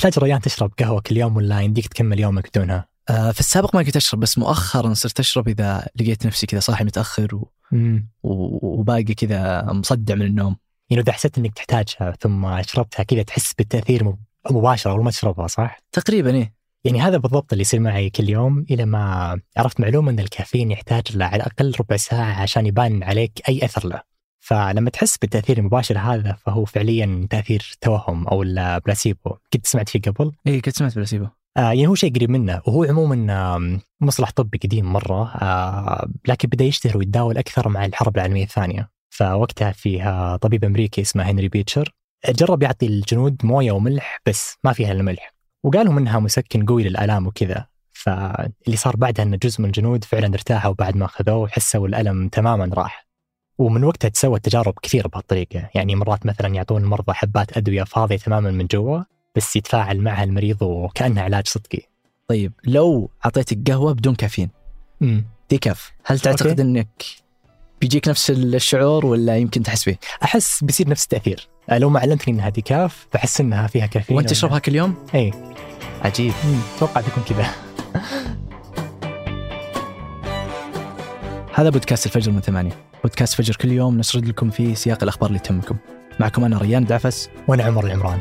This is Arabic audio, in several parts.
تحتاج ريان تشرب قهوة كل يوم ولا يمديك تكمل يومك بدونها؟ آه في السابق ما كنت أشرب بس مؤخرا صرت أشرب إذا لقيت نفسي كذا صاحي متأخر و... و... وباقي كذا مصدع من النوم يعني إذا حسيت إنك تحتاجها ثم شربتها كذا تحس بالتأثير مباشرة أول ما تشربها صح؟ تقريبا إيه يعني هذا بالضبط اللي يصير معي كل يوم إلى ما عرفت معلومة إن الكافيين يحتاج له على الأقل ربع ساعة عشان يبان عليك أي أثر له. فلما تحس بالتأثير المباشر هذا فهو فعليا تأثير توهم أو البلاسيبو، قد سمعت فيه قبل؟ اي قد سمعت بلاسيبو. آه يعني هو شيء قريب منه وهو عموما مصطلح طبي قديم مرة آه لكن بدأ يشتهر ويتداول أكثر مع الحرب العالمية الثانية. فوقتها فيها طبيب أمريكي اسمه هنري بيتشر جرب يعطي الجنود موية وملح بس ما فيها إلا ملح وقال لهم إنها مسكن قوي للألام وكذا فاللي صار بعدها إن جزء من الجنود فعلا ارتاحوا بعد ما أخذوه وحسوا الألم تماما راح ومن وقتها تسوت تجارب كثيرة بهالطريقة. يعني مرات مثلا يعطون المرضى حبات أدوية فاضية تماما من جوا بس يتفاعل معها المريض وكأنها علاج صدقي. طيب لو أعطيتك قهوة بدون كافيين امم decaf هل تعتقد okay. إنك بيجيك نفس الشعور ولا يمكن تحس فيه؟ أحس بيصير نفس التأثير. لو ما علمتني إنها decaf بحس إنها فيها كافيين وأنت تشربها كل يوم؟ إي. عجيب. أتوقع تكون كذا. هذا بودكاست الفجر من ثمانية. بودكاست فجر كل يوم نسرد لكم فيه سياق الأخبار اللي تهمكم. معكم أنا ريان دعفس. وأنا عمر العمران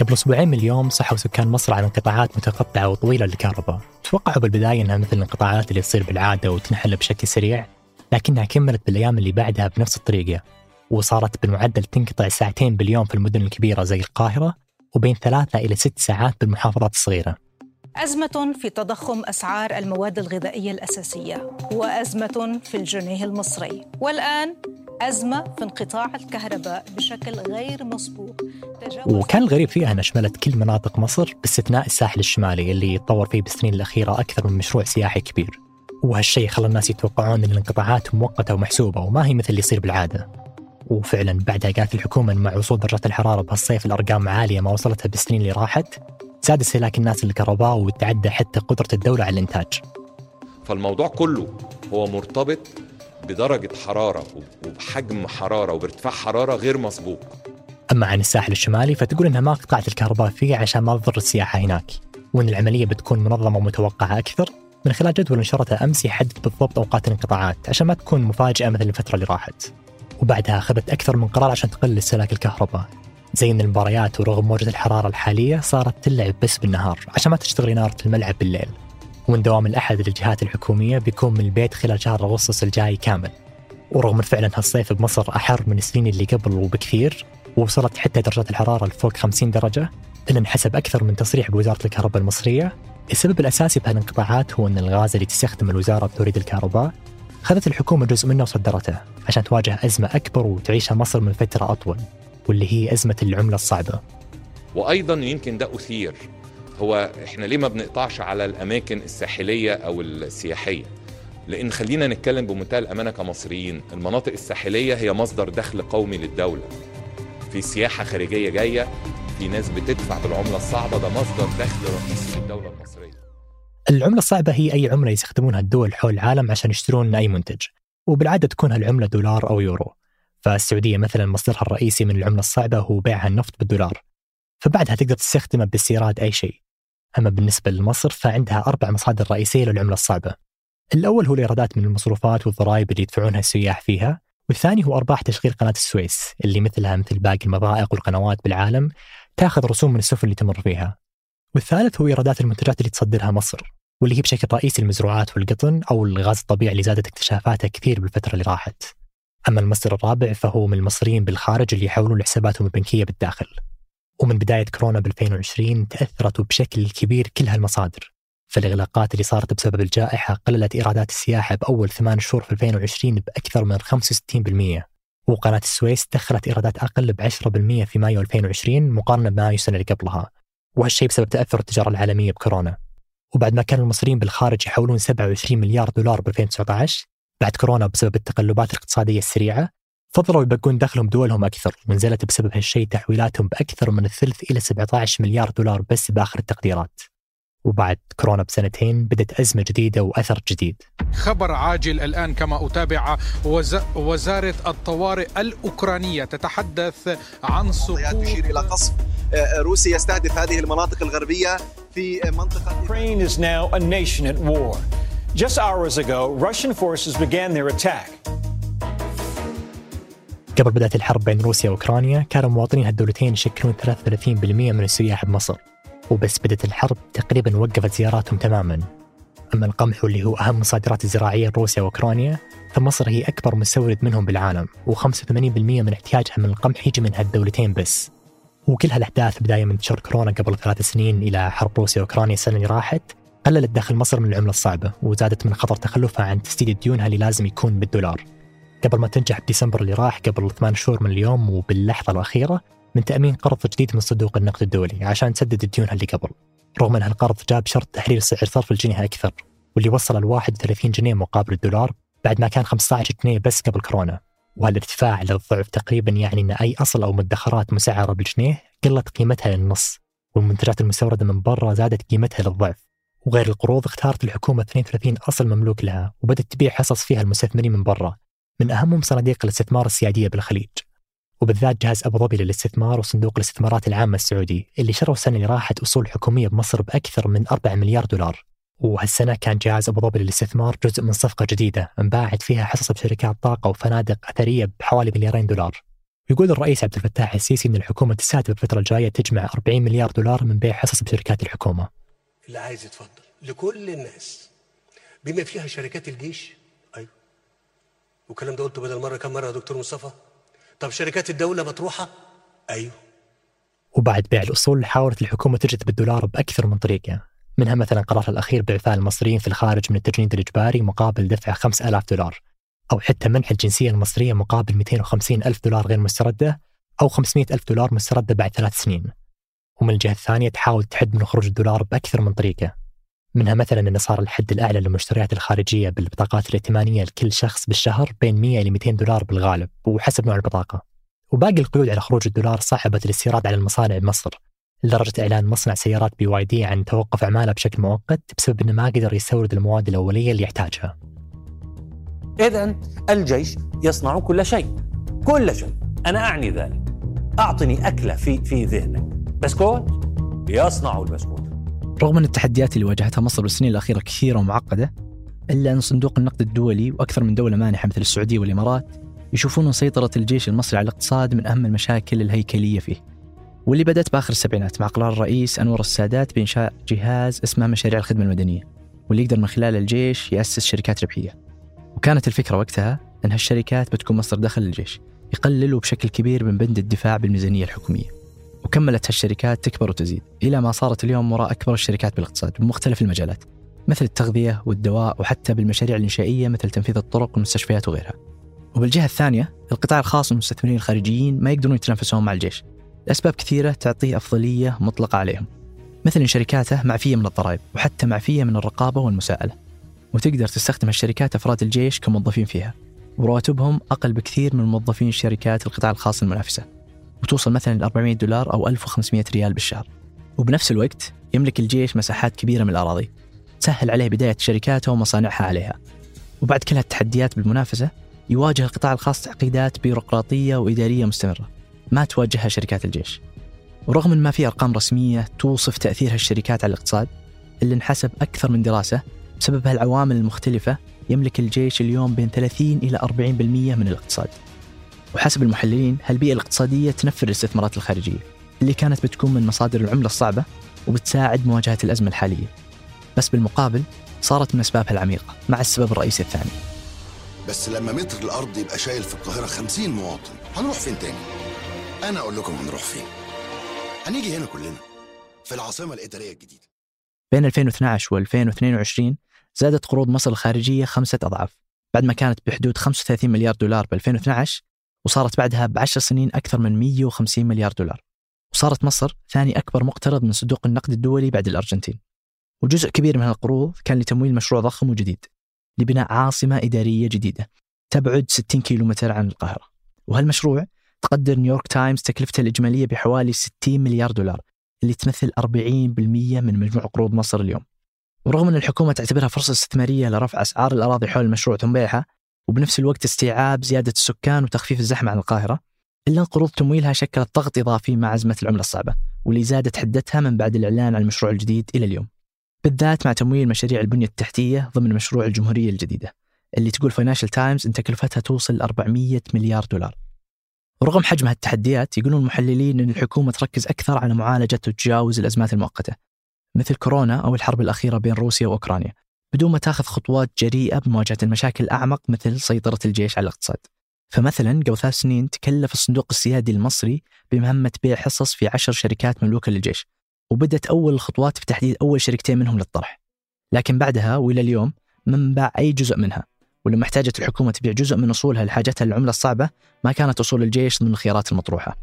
قبل أسبوعين من اليوم صحوا سكان مصر عن انقطاعات متقطعة وطويلة للكهرباء. توقعوا بالبداية أنها مثل الانقطاعات اللي تصير بالعادة وتنحل بشكل سريع. لكنها كملت بالأيام اللي بعدها بنفس الطريقة وصارت بالمعدل تنقطع ساعتين باليوم في المدن الكبيرة زي القاهرة وبين ثلاثة إلى ست ساعات بالمحافظات الصغيرة. أزمة في تضخم أسعار المواد الغذائية الأساسية وأزمة في الجنيه المصري. والآن أزمة في انقطاع الكهرباء بشكل غير مسبوق. وكان الغريب فيها أنها شملت كل مناطق مصر باستثناء الساحل الشمالي اللي تطور فيه بالسنين الأخيرة أكثر من مشروع سياحي كبير. وهالشيء خلى الناس يتوقعون أن الانقطاعات مؤقتة ومحسوبة وما هي مثل اللي يصير بالعادة. وفعلا بعدها قالت الحكومة أن مع وصول درجات الحرارة بهالصيف الأرقام عالية ما وصلتها بالسنين اللي راحت زاد استهلاك الناس للكهرباء وتعدى حتى قدرة الدولة على الإنتاج. فالموضوع كله هو مرتبط بدرجة حرارة وبحجم حرارة وبارتفاع حرارة غير مسبوق. أما عن الساحل الشمالي فتقول إنها ما قطعت الكهرباء فيه عشان ما تضر السياحة هناك وإن العملية بتكون منظمة ومتوقعة أكثر. من خلال جدول نشرته أمس يحدد بالضبط أوقات الانقطاعات عشان ما تكون مفاجأة مثل الفترة اللي راحت. وبعدها أخذت أكثر من قرار عشان تقلل استهلاك الكهرباء. زي ان المباريات ورغم موجة الحرارة الحالية صارت تلعب بس بالنهار عشان ما تشتغل إنارة الملعب بالليل. ومن دوام الأحد للجهات الحكومية بيكون من البيت خلال شهر أغسطس الجاي كامل. ورغم فعلا هالصيف بمصر أحر من السنين اللي قبل وبكثير ووصلت حتى درجات الحرارة لفوق 50 درجة إلا حسب أكثر من تصريح بوزارة الكهرباء المصرية السبب الأساسي بهالانقطاعات هو أن الغاز اللي تستخدم الوزارة بتوريد الكهرباء خذت الحكومة جزء منه وصدرته عشان تواجه أزمة أكبر وتعيشها مصر من فترة أطول واللي هي أزمة العملة الصعبة. وأيضا يمكن ده أثير. هو إحنا ليه ما بنقطعش على الأماكن الساحلية أو السياحية؟ لأن خلينا نتكلم بمنتهى الأمانة كمصريين المناطق الساحلية هي مصدر دخل قومي للدولة. في سياحة خارجية جاية في ناس بتدفع بالعملة الصعبة ده مصدر دخل رئيسي. العملة الصعبة هي أي عملة يستخدمونها الدول حول العالم عشان يشترون أي منتج وبالعادة تكون هالعملة دولار أو يورو. فالسعودية مثلا مصدرها الرئيسي من العملة الصعبة هو بيعها النفط بالدولار فبعدها تقدر تستخدمه باستيراد أي شيء. أما بالنسبة لمصر فعندها أربع مصادر رئيسية للعملة الصعبة. الأول هو الإيرادات من المصروفات والضرائب اللي يدفعونها السياح فيها والثاني هو أرباح تشغيل قناة السويس اللي مثلها مثل باقي المضائق والقنوات بالعالم تأخذ رسوم من السفن اللي تمر فيها. والثالث هو إيرادات المنتجات اللي تصدرها مصر واللي هي بشكل رئيسي المزروعات والقطن أو الغاز الطبيعي اللي زادت اكتشافاته كثير بالفترة اللي راحت. أما المصدر الرابع فهو من المصريين بالخارج اللي يحولون لحساباتهم البنكية بالداخل. ومن بداية كورونا ب 2020 تأثرت بشكل كبير كل هالمصادر. فالإغلاقات اللي صارت بسبب الجائحة قللت إيرادات السياحة بأول ثمان شهور في 2020 بأكثر من 65% وقناة السويس دخلت إيرادات أقل ب 10% في مايو 2020 مقارنة بمايو السنة اللي قبلها. وهالشيء بسبب تأثر التجارة العالمية بكورونا. وبعد ما كان المصريين بالخارج يحولون 27 مليار دولار ب 2019 بعد كورونا بسبب التقلبات الاقتصادية السريعة فضلوا يبقون دخلهم دولهم أكثر ونزلت بسبب هالشيء تحويلاتهم بأكثر من الثلث إلى 17 مليار دولار بس بآخر التقديرات. وبعد كورونا بسنتين بدت أزمة جديدة وأثر جديد خبر عاجل الآن كما أتابع وز... وزارة الطوارئ الأوكرانية تتحدث عن سقوط تشير إلى قصف آه، روسي يستهدف هذه المناطق الغربية في منطقة Ukraine is now a nation at war. Just hours ago, Russian forces began their attack. قبل بداية الحرب بين روسيا وأوكرانيا كانوا مواطنين هالدولتين يشكلون 33% من السياح بمصر وبس بدت الحرب تقريبا وقفت زياراتهم تماما. أما القمح واللي هو أهم الصادرات الزراعية لروسيا وأوكرانيا فمصر هي أكبر مستورد منهم بالعالم و85% من احتياجها من القمح يجي من هالدولتين بس. وكل هالأحداث بداية من انتشار كورونا قبل ثلاث سنين إلى حرب روسيا وأوكرانيا السنة اللي راحت قللت دخل مصر من العملة الصعبة وزادت من خطر تخلفها عن تسديد ديونها اللي لازم يكون بالدولار. قبل ما تنجح بديسمبر اللي راح قبل ثمان شهور من اليوم وباللحظة الأخيرة من تأمين قرض جديد من صندوق النقد الدولي عشان تسدد ديونها اللي قبل. رغم أن هالقرض جاب شرط تحرير سعر صرف الجنيه أكثر واللي وصل ل 31 جنيه مقابل الدولار بعد ما كان 15 جنيه بس قبل كورونا. وهالارتفاع للضعف تقريبا يعني أن أي أصل أو مدخرات مسعرة بالجنيه قلت قيمتها للنص والمنتجات المستوردة من برا زادت قيمتها للضعف. وغير القروض اختارت الحكومة 32 أصل مملوك لها وبدت تبيع حصص فيها المستثمرين من برا من أهمهم صناديق الاستثمار السيادية بالخليج. وبالذات جهاز أبو ظبي للاستثمار وصندوق الاستثمارات العامة السعودي اللي شروا السنة اللي راحت أصول حكومية بمصر بأكثر من 4 مليار دولار. وهالسنة كان جهاز أبو ظبي للاستثمار جزء من صفقة جديدة انباعت فيها حصص بشركات طاقة وفنادق أثرية بحوالي مليارين دولار. يقول الرئيس عبد الفتاح السيسي إن الحكومة تستهدف الفترة الجاية تجمع 40 مليار دولار من بيع حصص بشركات الحكومة. اللي عايز يتفضل. لكل الناس. بما فيها شركات الجيش. أيوه. والكلام ده قلته بدل مرة كم مرة يا دكتور مصطفى؟ طب شركات الدولة مطروحة؟ أيوه. وبعد بيع الأصول حاولت الحكومة تجذب الدولار بأكثر من طريقة. منها مثلا قرارها الأخير بإعفاء المصريين في الخارج من التجنيد الإجباري مقابل دفع 5000 دولار أو حتى منح الجنسية المصرية مقابل 250 ألف دولار غير مستردة أو 500 ألف دولار مستردة بعد ثلاث سنين. ومن الجهة الثانية تحاول تحد من خروج الدولار بأكثر من طريقة. منها مثلا أن صار الحد الأعلى للمشتريات الخارجية بالبطاقات الائتمانية لكل شخص بالشهر بين 100 إلى 200 دولار بالغالب وحسب نوع البطاقة. وباقي القيود على خروج الدولار صعبت الاستيراد على المصانع بمصر لدرجة إعلان مصنع سيارات BYD عن توقف أعماله بشكل مؤقت بسبب أنه ما قدر يستورد المواد الأولية اللي يحتاجها. إذا الجيش يصنع كل شيء كل شيء. أنا أعني ذلك. أعطني أكلة في في ذهنك. بسكوت؟ يصنع البسكوت. رغم أن التحديات اللي واجهتها مصر بالسنين الأخيرة كثيرة ومعقدة إلا أن صندوق النقد الدولي وأكثر من دولة مانحة مثل السعودية والإمارات يشوفون سيطرة الجيش المصري على الاقتصاد من أهم المشاكل الهيكلية فيه. واللي بدأت بآخر السبعينات مع قرار الرئيس أنور السادات بإنشاء جهاز اسمه مشاريع الخدمة المدنية واللي يقدر من خلاله الجيش يأسس شركات ربحية. وكانت الفكرة وقتها أن هالشركات بتكون مصدر دخل للجيش يقللوا بشكل كبير من بند الدفاع بالميزانية الحكومية. وكملت هالشركات تكبر وتزيد. إلى ما صارت اليوم وراء أكبر الشركات بالاقتصاد بمختلف المجالات مثل التغذية والدواء وحتى بالمشاريع الإنشائية مثل تنفيذ الطرق والمستشفيات وغيرها. وبالجهة الثانية القطاع الخاص والمستثمرين الخارجيين ما يقدرون يتنافسون مع الجيش. لأسباب كثيرة تعطيه أفضلية مطلقة عليهم مثل إن شركاته معفية من الضرائب وحتى معفية من الرقابة والمساءلة. وتقدر تستخدم الشركات أفراد الجيش كموظفين فيها ورواتبهم أقل بكثير من موظفين شركات القطاع الخاص المنافسة. وتوصل مثلا ل 400 دولار أو 1500 ريال بالشهر. وبنفس الوقت يملك الجيش مساحات كبيرة من الأراضي. تسهل عليه بداية شركاته ومصانعها عليها. وبعد كل هالتحديات بالمنافسة يواجه القطاع الخاص تعقيدات بيروقراطية وإدارية مستمرة. ما تواجهها شركات الجيش. ورغم ما في أرقام رسمية توصف تأثير هالشركات على الاقتصاد اللي انحسب أكثر من دراسة بسبب هالعوامل المختلفة يملك الجيش اليوم بين 30 إلى 40% من الاقتصاد. وحسب المحللين هالبيئة الاقتصادية تنفر الاستثمارات الخارجية اللي كانت بتكون من مصادر العملة الصعبة وبتساعد مواجهة الأزمة الحالية. بس بالمقابل صارت من أسبابها العميقة مع السبب الرئيسي الثاني. بس لما متر الأرض يبقى شايل في القاهرة 50 مواطن هنروح فين تاني؟ أنا أقول لكم هنروح فين. هنيجي هنا كلنا في العاصمة الإدارية الجديدة. بين 2012 و 2022 زادت قروض مصر الخارجية خمسة أضعاف بعد ما كانت بحدود 35 مليار دولار ب 2012 وصارت بعدها بعشر سنين أكثر من 150 مليار دولار. وصارت مصر ثاني أكبر مقترض من صندوق النقد الدولي بعد الأرجنتين. وجزء كبير من القروض كان لتمويل مشروع ضخم وجديد لبناء عاصمة إدارية جديدة تبعد 60 كيلومتر عن القاهرة. وهالمشروع تقدر نيويورك تايمز تكلفته الإجمالية بحوالي 60 مليار دولار اللي تمثل 40% من مجموع قروض مصر اليوم. ورغم أن الحكومة تعتبرها فرصة استثمارية لرفع أسعار الأراضي حول المشروع ثم بيعها وبنفس الوقت استيعاب زيادة السكان وتخفيف الزحمة عن القاهرة إلا أن قروض تمويلها شكلت ضغط إضافي مع أزمة العملة الصعبة واللي زادت حدتها من بعد الإعلان عن المشروع الجديد إلى اليوم. بالذات مع تمويل مشاريع البنية التحتية ضمن مشروع الجمهورية الجديدة اللي تقول Financial Times أن تكلفتها توصل 400 مليار دولار. ورغم حجم هالتحديات يقولون المحللين أن الحكومة تركز أكثر على معالجة وتجاوز الأزمات المؤقتة مثل كورونا أو الحرب الأخيرة بين روسيا وأوكرانيا. بدون ما تاخذ خطوات جريئة بمواجهة المشاكل الأعمق مثل سيطرة الجيش على الاقتصاد. فمثلا قبل ثلاث سنين تكلف الصندوق السيادي المصري بمهمة بيع حصص في عشر شركات مملوكة للجيش وبدت أول الخطوات في تحديد أول شركتين منهم للطرح. لكن بعدها وإلى اليوم ما باع أي جزء منها ولما احتاجت الحكومة تبيع جزء من أصولها لحاجتها للعملة الصعبة ما كانت أصول الجيش ضمن الخيارات المطروحة.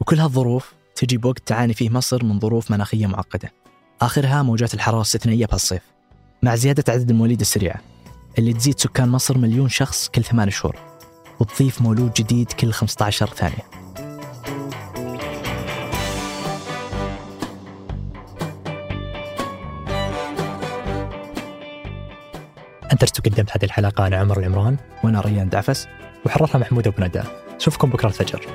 وكل هالظروف تجي بوقت تعاني فيه مصر من ظروف مناخية معقدة. آخرها موجات الحرارة الاستثنائية بهالصيف. مع زيادة عدد المواليد السريعة اللي تزيد سكان مصر مليون شخص كل ثمان شهور وتضيف مولود جديد كل 15 ثانية. أنتجت وقدمت هذه الحلقة أنا عمر العمران. وأنا ريان دعفس. وحررها محمود أبو ندى. نشوفكم بكرة الفجر.